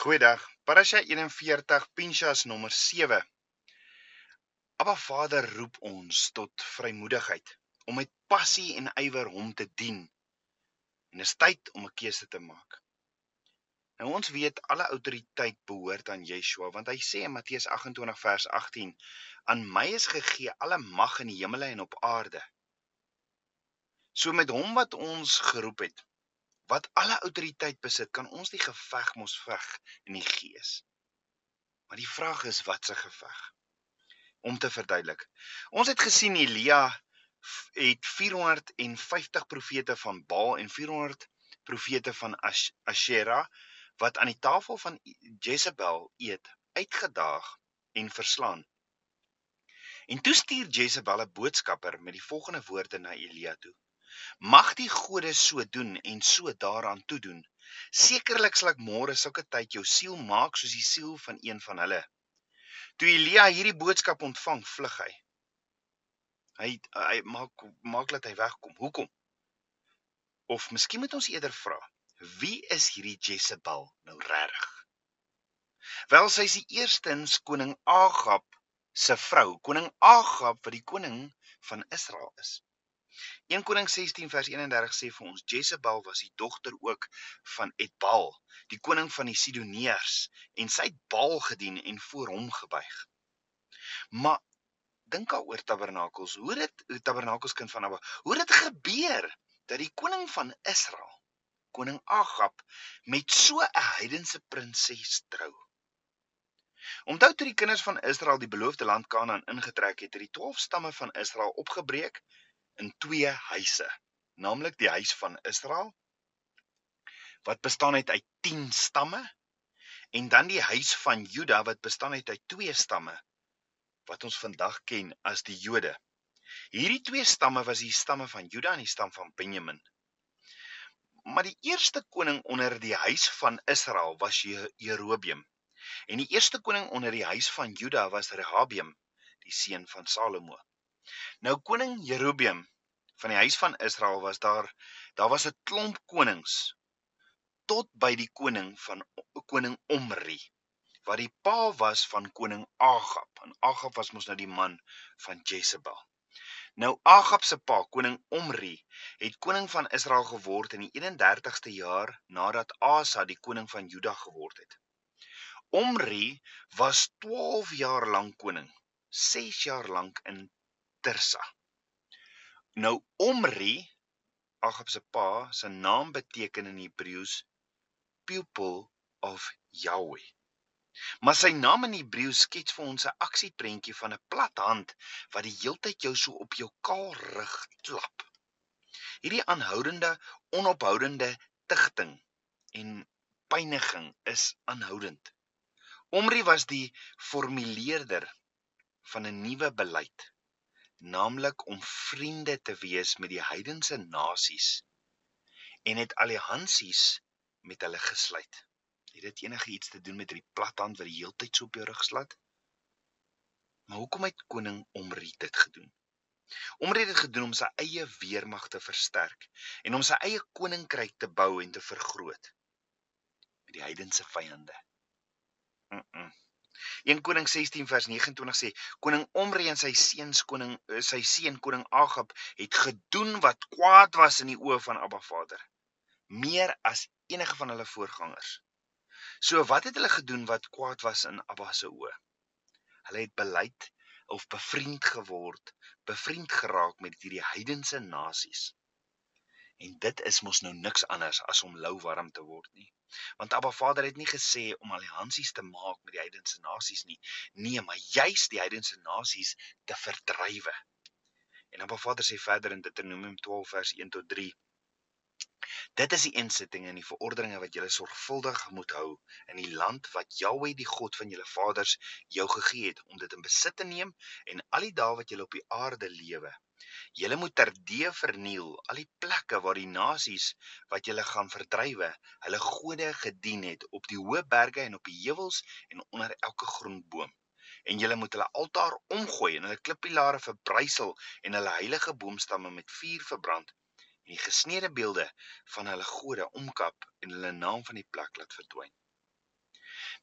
Goeiedag. Parasha 41 Pinchas nommer 7. Abba Vader roep ons tot vrymoedigheid om met passie en ywer hom te dien. En is tyd om 'n keuse te maak. Nou ons weet alle autoriteit behoort aan Yeshua want hy sê in Matteus 28 vers 18 aan my is gegee alle mag in die hemele en op aarde. So met hom wat ons geroep het wat alle autoriteit besit, kan ons die geveg mos veg in die gees. Maar die vraag is wat se geveg? Om te verduidelik. Ons het gesien Elia het 450 profete van Baal en 400 profete van Ashera wat aan die tafel van Jezebel eet, uitgedaag en verslaan. En toe stuur Jezebel 'n boodskapper met die volgende woorde na Elia toe: Mag die gode so doen en so daaraan toe doen. Sekerlik sal ek môre sulke tyd jou siel maak soos die siel van een van hulle. Toe Elia hierdie boodskap ontvang, vlug hy. Hy hy maak maak dat hy wegkom. Hoekom? Of miskien moet ons eerder vra, wie is hierdie Jezebel nou regtig? Wel, sy is die eerstens koning Agab se vrou, koning Agab wat die koning van Israel is. 1 Koning 16 vers 31 sê vir ons Jezebel was die dogter ook van Etbaal, die koning van die Sidoneërs en sy het Baal gedien en voor hom gebuig. Maar dink daaroor tabernakels, hoe dit tabernakels kind van Abba, hoe dit gebeur dat die koning van Israel, koning Agab met so 'n heidense prinses trou. Onthou toe die kinders van Israel die beloofde land Kanaan ingetrek het, het die 12 stamme van Israel opgebreek in twee huise, naamlik die huis van Israel wat bestaan het uit 10 stamme en dan die huis van Juda wat bestaan het uit twee stamme wat ons vandag ken as die Jode. Hierdie twee stamme was die stamme van Juda en die stam van Benjamin. Maar die eerste koning onder die huis van Israel was Jerobeam. En die eerste koning onder die huis van Juda was Rehabeam, die seun van Salomo. Nou koning Jerobeam van die huis van Israel was daar daar was 'n klomp konings tot by die koning van koning Omri wat die pa was van koning Agab en Agab was mos nou die man van Jezebel. Nou Agab se pa koning Omri het koning van Israel geword in die 31ste jaar nadat Asa die koning van Juda geword het. Omri was 12 jaar lank koning, 6 jaar lank in Tirsa. Nou Omri, Agab se pa, se naam beteken in Hebreëus pupil of Yahweh. Maar sy naam in Hebreëus skets vir ons 'n aksieprentjie van 'n plat hand wat die heeltyd jou so op jou kaal rug klap. Hierdie aanhoudende, onophoudende tigting en pyniging is aanhoudend. Omri was die formuleerder van 'n nuwe beleid naamlik om vriende te wees met die heidense nasies en het alliansies met hulle gesluit. Het dit enige iets te doen met hierdie plathand wat die heeltyd so op jou rug slat? Maar hoekom het koning Omri dit gedoen? Omri het dit gedoen om sy eie weermag te versterk en om sy eie koninkryk te bou en te vergroot met die heidense vyande. Mm -mm. 1 Koning 16 vers 29 sê koning Omri en sy seuns koning eh, sy seun koning Agab het gedoen wat kwaad was in die oë van Abba Vader meer as enige van hulle voorgangers. So wat het hulle gedoen wat kwaad was in Abba se oë? Hulle het beleid of bevriend geword, bevriend geraak met hierdie heidense nasies. En dit is mos nou niks anders as om lou warm te word nie. Want Abba Vader het nie gesê om alliansies te maak met die heidense nasies nie. Nee, maar juis die heidense nasies te verdrywe. En Abba Vader sê verder in Deuteronomium 12 vers 1 tot 3 Dit is die insettinge en die verordeninge wat julle sorgvuldig moet hou in die land wat Jahweh die God van julle vaders jou gegee het om dit in besit te neem en al die dae wat julle op die aarde lewe Julle moet terdee verniel al die plekke waar die nasies wat julle gaan verdrywe, hulle gode gedien het op die hoë berge en op die heuwels en onder elke groen boom. En julle moet hulle altaar omgooi en hulle klippilare verbrysel en hulle heilige boomstamme met vuur verbrand en die gesneede beelde van hulle gode omkap en hulle naam van die plek laat verdwyn.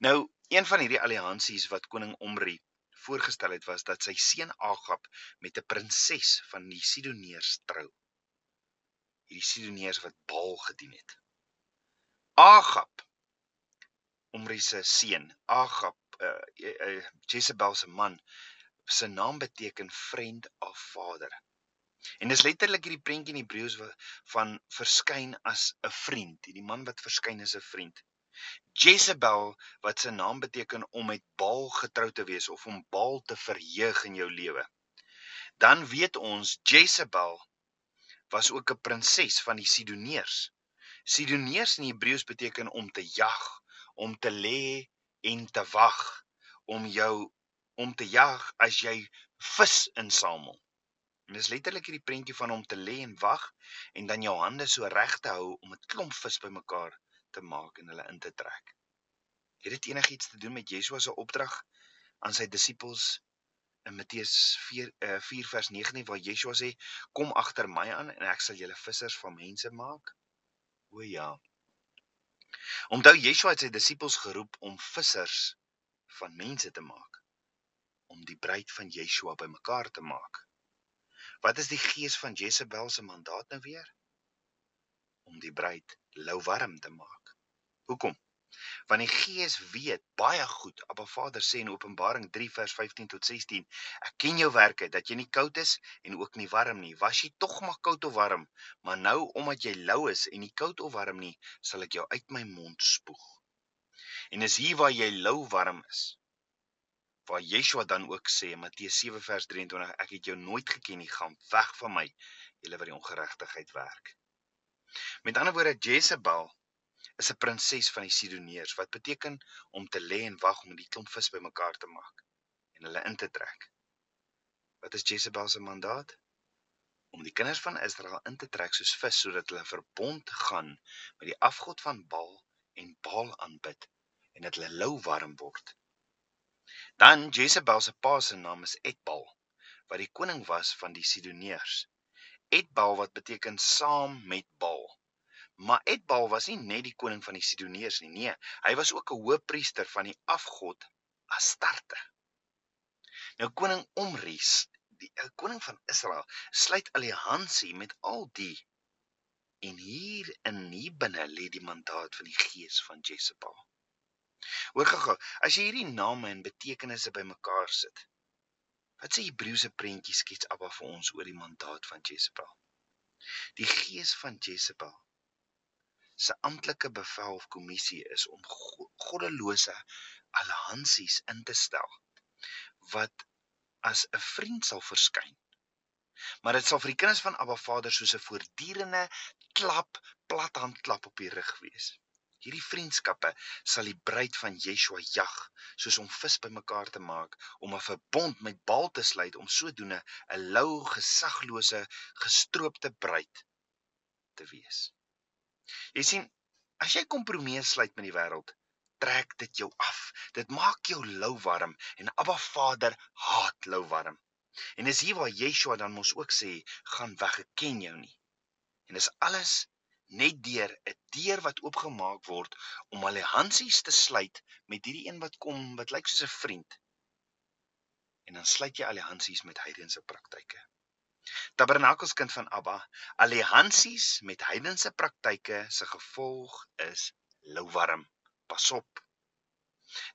Nou, een van hierdie alliansies wat koning Omri voorgestel het was dat sy seun Agab met 'n prinses van die Sidoneërs trou. Hierdie Sidoneërs wat Baal gedien het. Agab Omri se seun, Agab, uh, uh, Jezebel se man, se naam beteken friend of father. En dis letterlik hierdie prentjie in Hebreëus van verskyn as 'n vriend, hierdie man wat verskyn as 'n vriend. Jezebel wat se naam beteken om met Baal getrou te wees of om Baal te verheug in jou lewe. Dan weet ons Jezebel was ook 'n prinses van die Sidoneërs. Sidoneërs in Hebreëus beteken om te jag, om te lê en te wag, om jou om te jag as jy vis insamel. En dis letterlik hierdie prentjie van om te lê en wag en dan jou hande so reg te hou om 'n klomp vis bymekaar te maak en hulle in te trek. Het dit enigiets te doen met Yeshua se opdrag aan sy disippels in Matteus 4 uh, 4 vers 19 waar Yeshua sê kom agter my aan en ek sal julle vissers van mense maak? O ja. Onthou Yeshua het sy disippels geroep om vissers van mense te maak om die bruid van Yeshua bymekaar te maak. Wat is die gees van Jezebel se mandaat nou weer? Om die bruid lou warm te maak. Hoekom? Want die gees weet baie goed. Abba Vader sê in Openbaring 3 vers 15 tot 16: Ek ken jou werke dat jy nie koud is en ook nie warm nie. Was jy tog maar koud of warm, maar nou omdat jy lou is en nie koud of warm nie, sal ek jou uit my mond spoeg. En is hier waar jy lou warm is waar Yeshua dan ook sê in Matteus 7 vers 23 ek het jou nooit geken nie gaan weg van my julle wat die ongeregtigheid werk. Met ander woorde Jezebel is 'n prinses van die Sidoneërs wat beteken om te lê en wag om die klomp vis bymekaar te maak en hulle in te trek. Wat is Jezebel se mandaat? Om die kinders van Israel in te trek soos vis sodat hulle verbond gaan met die afgod van Baal en Baal aanbid en dat hulle lou warm word Dan Jezebel se pa se naam is Etbal wat die koning was van die Sidoneërs. Etbal wat beteken saam met Baal. Maar Etbal was nie net die koning van die Sidoneërs nie. Nee, hy was ook 'n hoëpriester van die afgod Astarte. Nou koning Omri, die eh, koning van Israel, sluit alliansie met al die en hier in hier binne lê die mandaat van die gees van Jezebel. Hoor gou-gou, as jy hierdie name en betekenisse bymekaar sit. Wat sê Hebreëse prentjie skets Abba vir ons oor die mandaat van Jezebel? Die gees van Jezebel se amptelike bevel of kommissie is om goddelose alliansies in te stel wat as 'n vriend sal verskyn. Maar dit sal vir die kinders van Abba Vader soos 'n voortdurende klap, plathand klap op die rug wees. Hierdie vriendskappe sal die bruid van Yeshua jag, soos om vis bymekaar te maak, om 'n verbond met Baal te sluit om sodoende 'n lou, gesaglose, gestroopte bruid te wees. Jy sien, as jy kompromie sluit met die wêreld, trek dit jou af. Dit maak jou lou warm en Abba Vader haat lou warm. En dis hier waar Yeshua dan mos ook sê, gaan weg, ek ken jou nie. En dis alles net deur 'n deur wat oopgemaak word om alliansies te sluit met hierdie een wat kom wat lyk soos 'n vriend. En dan sluit jy alliansies met heidense praktyke. Tabernakelskind van Abba, alliansies met heidense praktyke se gevolg is louwarm. Pas op.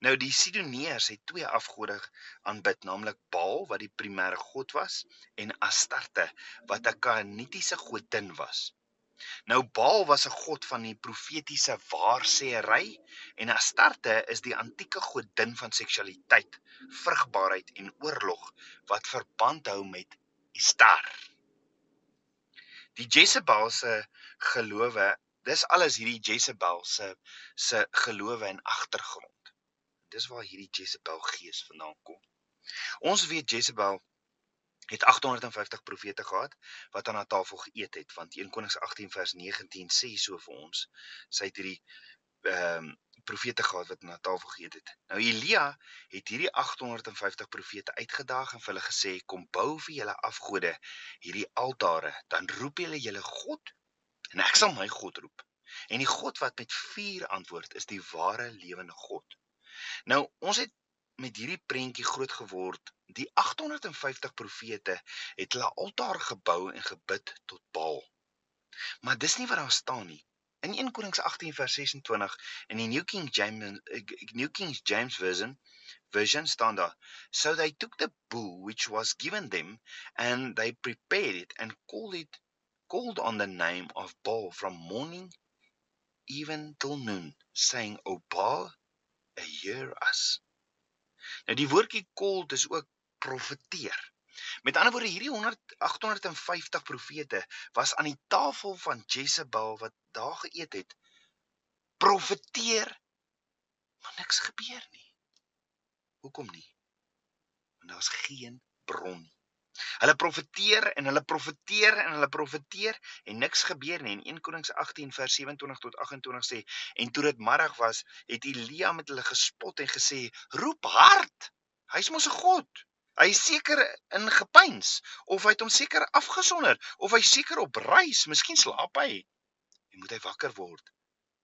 Nou die Sidoneërs het twee afgode aanbid, naamlik Baal wat die primêre god was en Astarte wat 'n Kanaanitiese godin was. Nou Baal was 'n god van die profetiese waarsêery en Astarte is die antieke godin van seksualiteit, vrugbaarheid en oorlog wat verband hou met Istar. Die Jezebel se gelowe, dis alles hierdie Jezebel se se gelowe en agtergrond. Dis waar hierdie Jezebel gees vandaan kom. Ons weet Jezebel het 850 profete gehad wat aan haar tafel geëet het want 1 Konings 18 vers 19 sê so vir ons sy het hierdie ehm um, profete gehad wat haar tafel geëet het. Nou Elia het hierdie 850 profete uitgedaag en vir hulle gesê kom bou vir julle afgode hierdie altare dan roep julle julle God en ek sal my God roep. En die God wat met vuur antwoord is die ware lewende God. Nou, ons het met hierdie prentjie groot geword. Die 850 profete het hulle altaar gebou en gebid tot Baal. Maar dis nie wat daar staan nie. In 1 Konings 18 vers 26 in die New King James New King James version version staan daar so they took the bull which was given them and they prepared it and called it called on the name of Baal from morning even till noon saying o Baal hear us nou die woordjie called is ook profeteer met ander woorde hierdie 100 850 profete was aan die tafel van Jezebel wat daar geëet het profeteer maar niks gebeur nie Hoekom nie? Want daar's geen bron nie. Hulle profeteer en hulle profeteer en hulle profeteer en niks gebeur nie. In 1 Konings 18 vers 27 tot 28 sê en toe dit middag was, het Elia met hulle gespot en gesê: "Roep hard! Hy's mos 'n god. Hy is seker in gepeins of hy het hom seker afgesonder of hy seker op reis, miskien slaap hy. Hy moet hy wakker word."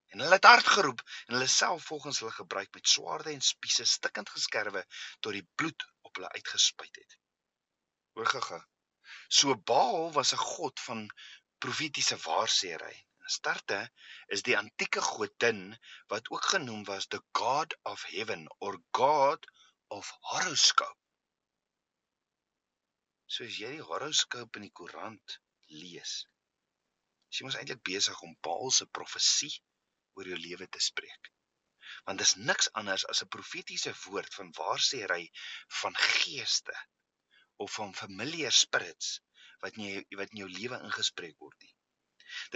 En hulle het hard geroep en hulle self volgens hulle gebruik met swaarde en spiese stikkend geskerwe tot die bloed op hulle uitgespuit het. Hoor gaga. So Baal was 'n god van profetiese waarsêry. Astarte is die antieke godin wat ook genoem was the god of heaven or god of horoscope. So as jy die horoscope in die koerant lees, is jy mos eintlik besig om Baal se profesie oor jou lewe te spreek. Want dis niks anders as 'n profetiese woord van waarsêry van geeste of van familiar spirits wat nie wat in jou lewe ingespreek word nie.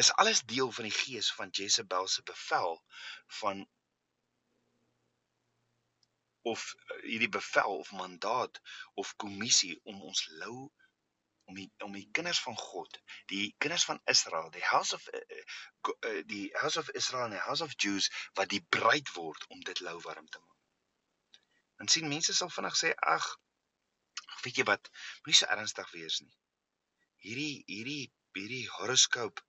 Dis alles deel van die gees van Jezebel se bevel van of hierdie bevel of mandaat of kommissie om ons lou om die om die kinders van God, die kinders van Israel, die house of uh, die house of Israel en die house of Jews wat die bruid word om dit lou warm te maak. Dan sien mense sal vinnig sê ag weet jy wat, moenie so ernstig wees nie. Hierdie hierdie hierdie horoscope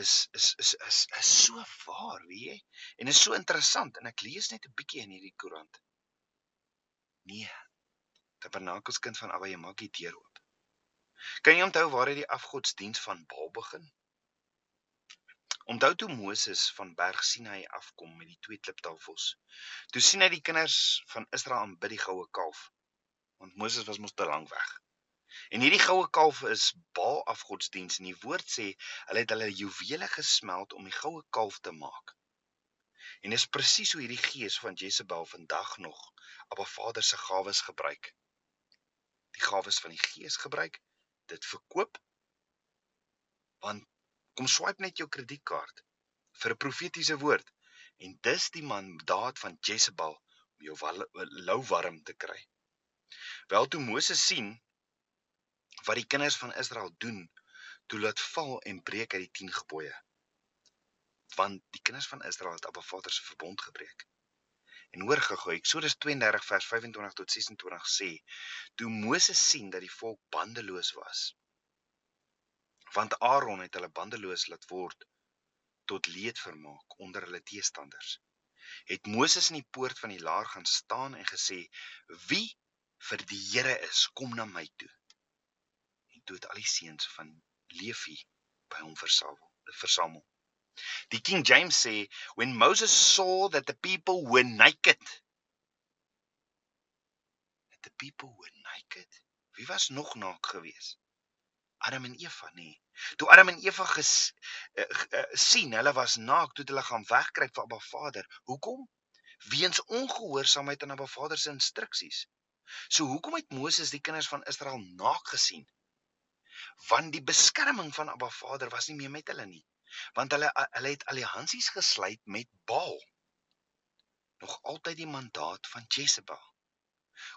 is is is is is so waar, weet jy? En is so interessant en ek lees net 'n bietjie in hierdie koerant. Nee. Tabernakels kind van Abba, jy maak die deur oop. Kan jy onthou waar het die afgodsdiens van Baal begin? Onthou toe Moses van berg Sinai afkom met die twee kliptafels. Toe sien hy die kinders van Israel aanbid die goue kalf. Want Moses was mos te lank weg. En hierdie goue kalf is Baal afgodsdiens en die woord sê hulle het hulle juwele gesmelt om die goue kalf te maak. En dis presies hoe hierdie gees van Jezebel vandag nog 'n Vader se gawes gebruik. Die gawes van die gees gebruik dit verkoop want kom swipe net jou kredietkaart vir 'n profetiese woord en dis die mandaat van Jezebel om jou lou warm te kry. Wel toe Moses sien wat die kinders van Israel doen, toe laat val en breek uit die 10 gebooie. Want die kinders van Israel het Abba Vader se verbond gebreek. En hoor gou, Eksodus 32 vers 25 tot 26 sê: Toe Moses sien dat die volk bandeloos was, want Aaron het hulle bandeloos laat word tot leed vermaak onder hulle teestanders, het Moses in die poort van die laar gaan staan en gesê: Wie vir die Here is, kom na my toe. En toe het al die seuns van Levi by hom versamel. versamel. Die King James sê when Moses saw that the people were naked. That the people were naked. Wie was nog naak geweest? Adam en Eva nie. Toe Adam en Eva ges, uh, uh, sien hulle was naak, toe hulle gaan wegkruip vir Abba Vader. Hoekom? Weens ongehoorsaamheid aan Abba Vader se instruksies. So hoekom het Moses die kinders van Israel naak gesien? Want die beskerming van Abba Vader was nie meer met hulle nie want hulle hulle het alliansies gesluit met Baal. Nog altyd die mandaat van Jezebel.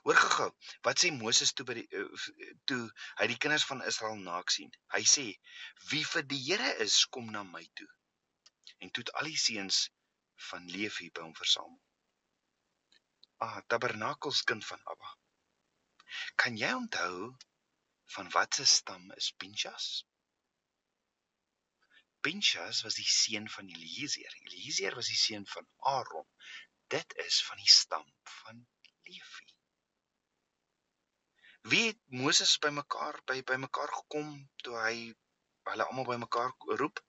Hoor gou-gou, wat sê Moses toe by die uh, toe hy die kinders van Israel naak sien? Hy sê: "Wie vir die Here is, kom na my toe." En toe het al die seuns van Levi by hom versamel. Ah, Tabernakels kind van Abba. Kan jy onthou van watter stam is Pinchas? Pinchas was die seun van Eliezer. Eliezer was die seun van Aaron. dit is van die stam van Levi. Wie het Moses bymekaar by bymekaar gekom toe hy hulle almal bymekaar roep?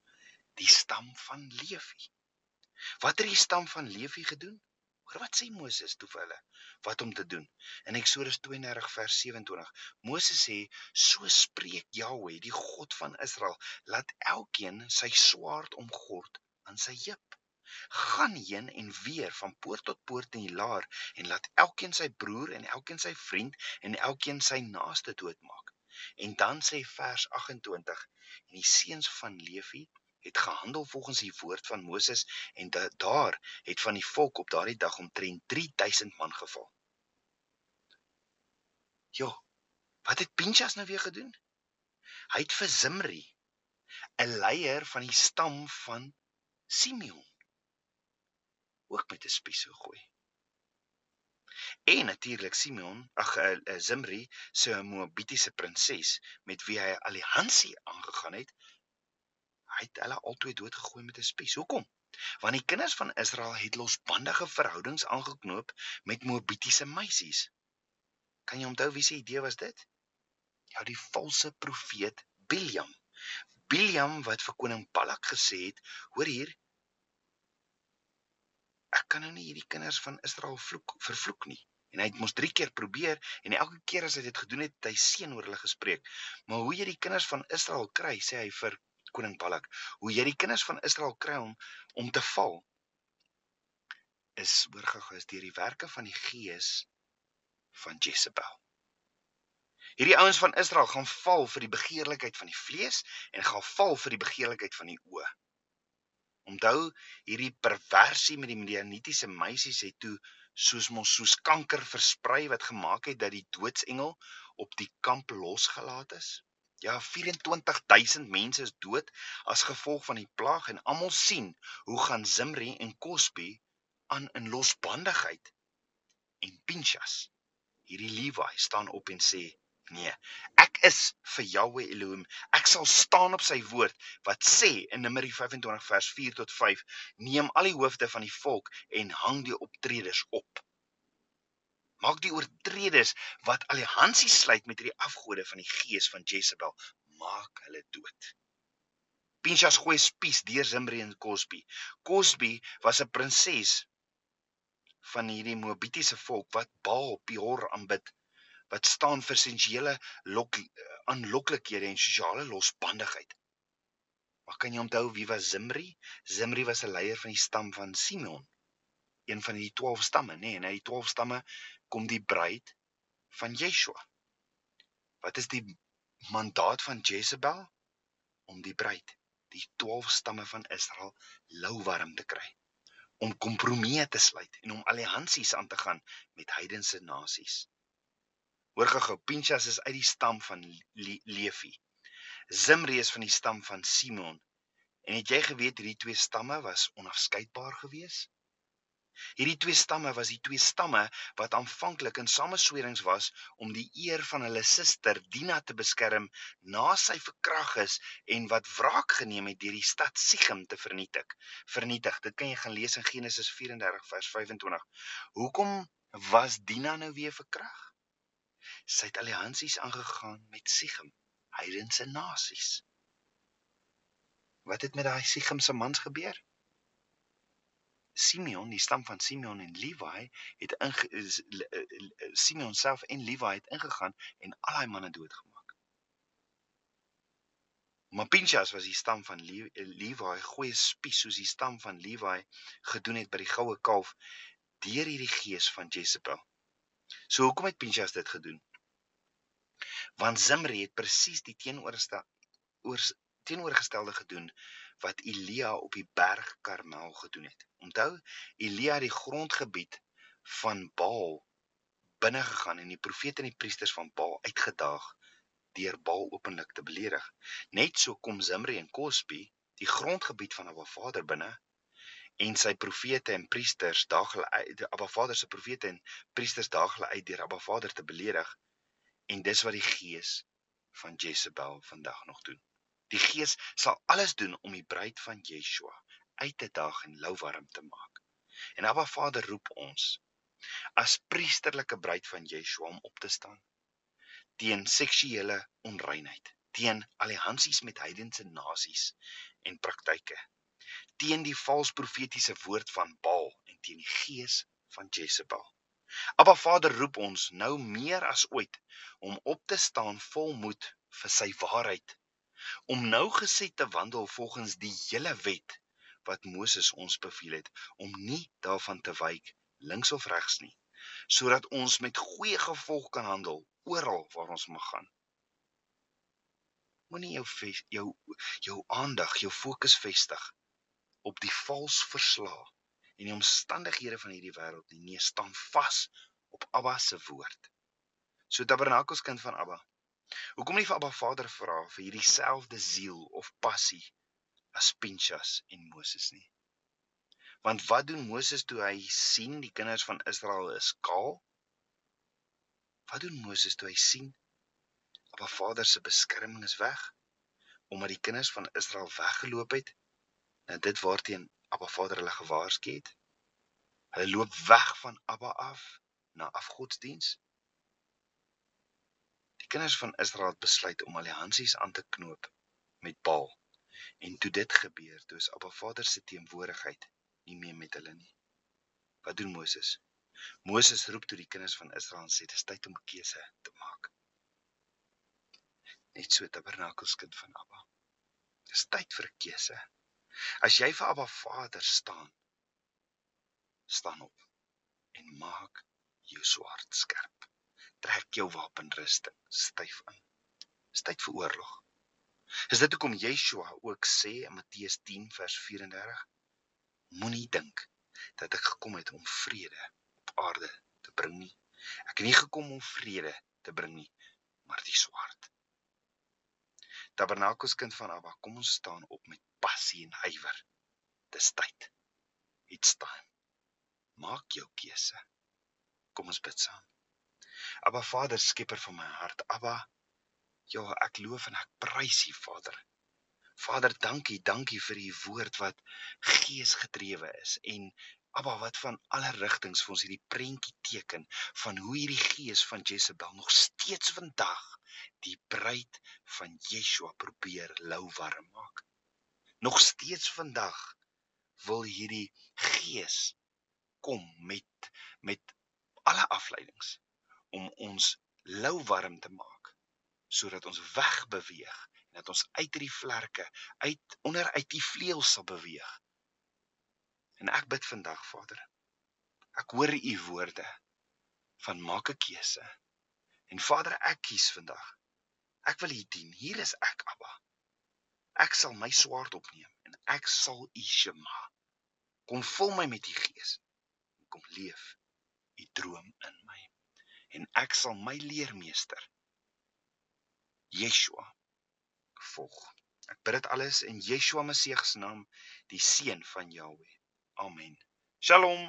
Die stam van Levi. Wat het die stam van Levi gedoen? Hoor wat sê Moses toe vir hulle wat om te doen. In Eksodus 32 vers 27. Moses sê: "So spreek Jahweh, die God van Israel, laat elkeen sy swaard omgord aan sy heup. Gaan heen en weer van poort tot poort in die laar en laat elkeen sy broer en elkeen sy vriend en elkeen sy naaste doodmaak." En dan sê vers 28 en die seuns van Levi het gehandel volgens die woord van Moses en da daar het van die volk op daardie dag omtrent 3000 man geval. Jo, wat het Pinchas nou weer gedoen? Hy het vir Zimri, 'n leier van die stam van Simeon, ook met 'n spies gegooi. En natuurlik Simeon, ag uh, uh, Zimri, sy Moabitiese prinses met wie hy 'n alliansie aangegaan het, het hulle albei doodgegooi met 'n spies. Hoekom? Want die kinders van Israel het losbandige verhoudings aangeknoop met Moabitiese meisies. Kan jy onthou wie se idee was dit? Ja, die valse profeet Biljam. Biljam wat vir koning Balak gesê het, hoor hier, ek kan nou nie hierdie kinders van Israel vloek vervloek nie. En hy het mos 3 keer probeer en elke keer as hy dit gedoen het, het hy seën oor hulle gespreek. Maar hoe jy die kinders van Israel kry, sê hy vir koning Balak, hoe jy die kinders van Israel kry om om te val is oorgegaan deur die werke van die gees van Jezebel. Hierdie ouens van Israel gaan val vir die begeerlikheid van die vlees en gaan val vir die begeerlikheid van die oë. Onthou, hierdie perversie met die Midianitiese meisies het toe soos mos soos kanker versprei wat gemaak het dat die doodsengel op die kamp losgelaat is. Ja, 24000 mense is dood as gevolg van die plaag en almal sien hoe gaan Zimri en Cosbi aan in losbandigheid. En Pinchas, hierdie Levi staan op en sê: "Nee, ek is vir Jahweh Elohim. Ek sal staan op sy woord wat sê in Numeri 25 vers 4 tot 5: Neem al die hoofde van die volk en hang die optreders op." Maak die oortreders wat alliansie sluit met hierdie afgode van die gees van Jezebel, maak hulle dood. Pinchas gooi spies deur Zimri en Cosbi. Cosbi was 'n prinses van hierdie Moabitiese volk wat Baal Peor aanbid wat staan vir sensuele lok aanloklikhede en sosiale losbandigheid. Maar kan jy onthou wie was Zimri? Zimri was 'n leier van die stam van Simeon, een van die 12 stamme, nê, nee, en hy 12 stamme kom die bruid van Yeshua. Wat is die mandaat van Jezebel om die bruid, die 12 stamme van Israel lou warm te kry, om kompromieë te sluit en om alliansies aan te gaan met heidense nasies. Hoor gou, Pinchas is uit die stam van Le Levi. Zimri is van die stam van Simon. En het jy geweet hierdie twee stamme was onafskeidbaar geweest? Hierdie twee stamme was die twee stamme wat aanvanklik in sameswerings was om die eer van hulle suster Dina te beskerm na sy verkrag is en wat wraak geneem het deur die stad Sichem te vernietig. Vernietig. Dit kan jy gaan lees in Genesis 34 vers 25. Hoekom was Dina nou weer verkrag? Sy het alliansies aangegaan met Sichem, heidense nasies. Wat het met daai Sichemse mans gebeur? Simeon, die stam van Simeon en Levi het in Simeon self en Levi het ingegaan en al daai manne doodgemaak. Maar Pinchas was die stam van Levi, goeie spies soos die stam van Levi gedoen het by die goue kalf deur hierdie gees van Jezebel. So hoekom het Pinchas dit gedoen? Want Zimri het presies die teenoorgestelde gedoen wat Elia op die berg Karmel gedoen het. Onthou, Elia het die grondgebied van Baal binne gegaan en die profete en die priesters van Baal uitgedaag deur Baal openlik te beledig. Net so kom Zimri en Cosbi die grondgebied van Abba Vader binne en sy profete en priesters daag hulle uit Abba Vader se profete en priesters daag hulle uit deur Abba Vader te beledig en dis wat die gees van Jezebel vandag nog doen. Die Gees sal alles doen om die bruid van Yeshua uit te daag en louwarm te maak. En Abba Vader roep ons as priesterlike bruid van Yeshua om op te staan teen seksuele onreinheid, teen alliansies met heidense nasies en praktyke, teen die vals profetiese woord van Baal en teen die gees van Jezebel. Abba Vader roep ons nou meer as ooit om op te staan vol moed vir sy waarheid, om nou gesed te wandel volgens die hele wet wat Moses ons beveel het om nie daarvan te wyk links of regs nie sodat ons met goeie gevolg kan handel oral waar ons mag gaan. Moenie jou jou jou aandag jou fokus vestig op die vals verslae en die omstandighede van hierdie wêreld nie. Nee staan vas op Abba se woord. So tabernakels kind van Abba hoekom nie vir Abba Vader vra vir hierdie selfde siel of passie as Pinchas en Moses nie. Want wat doen Moses toe hy sien die kinders van Israel is kaal? Wat doen Moses toe hy sien Abba Vader se beskerming is weg omdat die kinders van Israel weggeloop het? Nou dit waarteen Abba Vader hulle gewaarsku het. Hulle loop weg van Abba af na afgodsdiens. Die kinders van Israel het besluit om alliansies aan te knoop met Baal. En toe dit gebeur, toe is Abba Vader se teenwoordigheid nie meer met hulle nie. Wat doen Moses? Moses roep toe die kinders van Israel en sê dit is tyd om 'n keuse te maak. Net so tabernakelskind van Abba. Dis tyd vir 'n keuse. As jy vir Abba Vader staan, staan op en maak jou swaard skerp. Trek jou wapenrusting styf aan. Dis tyd vir oorlog. Is dit hoekom Yeshua ook sê in Matteus 10 vers 34: Moenie dink dat ek gekom het om vrede op aarde te bring nie. Ek het nie gekom om vrede te bring nie, maar die swaard. Tabernakels kind van Abba, kom ons staan op met passie en ywer. Dis tyd. It's time. Maak jou keuse. Kom ons bid saam. Abba Vader, skepper van my hart, Abba Ja, ek loof en ek prys U, Vader. Vader, dankie, dankie vir U woord wat geesgedrewe is en Abba wat van alle rigtings vir ons hierdie prentjie teken van hoe hierdie gees van Jezebel nog steeds vandag die bruid van Yeshua probeer lou warm maak. Nog steeds vandag wil hierdie gees kom met met alle afleidings om ons lou warm te maak sodat ons wegbeweeg en dat ons uit hierdie vlerke uit onder uit die vleuels sal beweeg. En ek bid vandag, Vader. Ek hoor u woorde van maak 'n keuse. En Vader, ek kies vandag. Ek wil u dien. Hier is ek, Abba. Ek sal my swaard opneem en ek sal u shema. Kom vul my met u gees. Kom leef u droom in my. En ek sal my leermeester Yeshua volg. Ek bid dit alles in Yeshua Messie se naam, die seun van Jahweh. Amen. Shalom.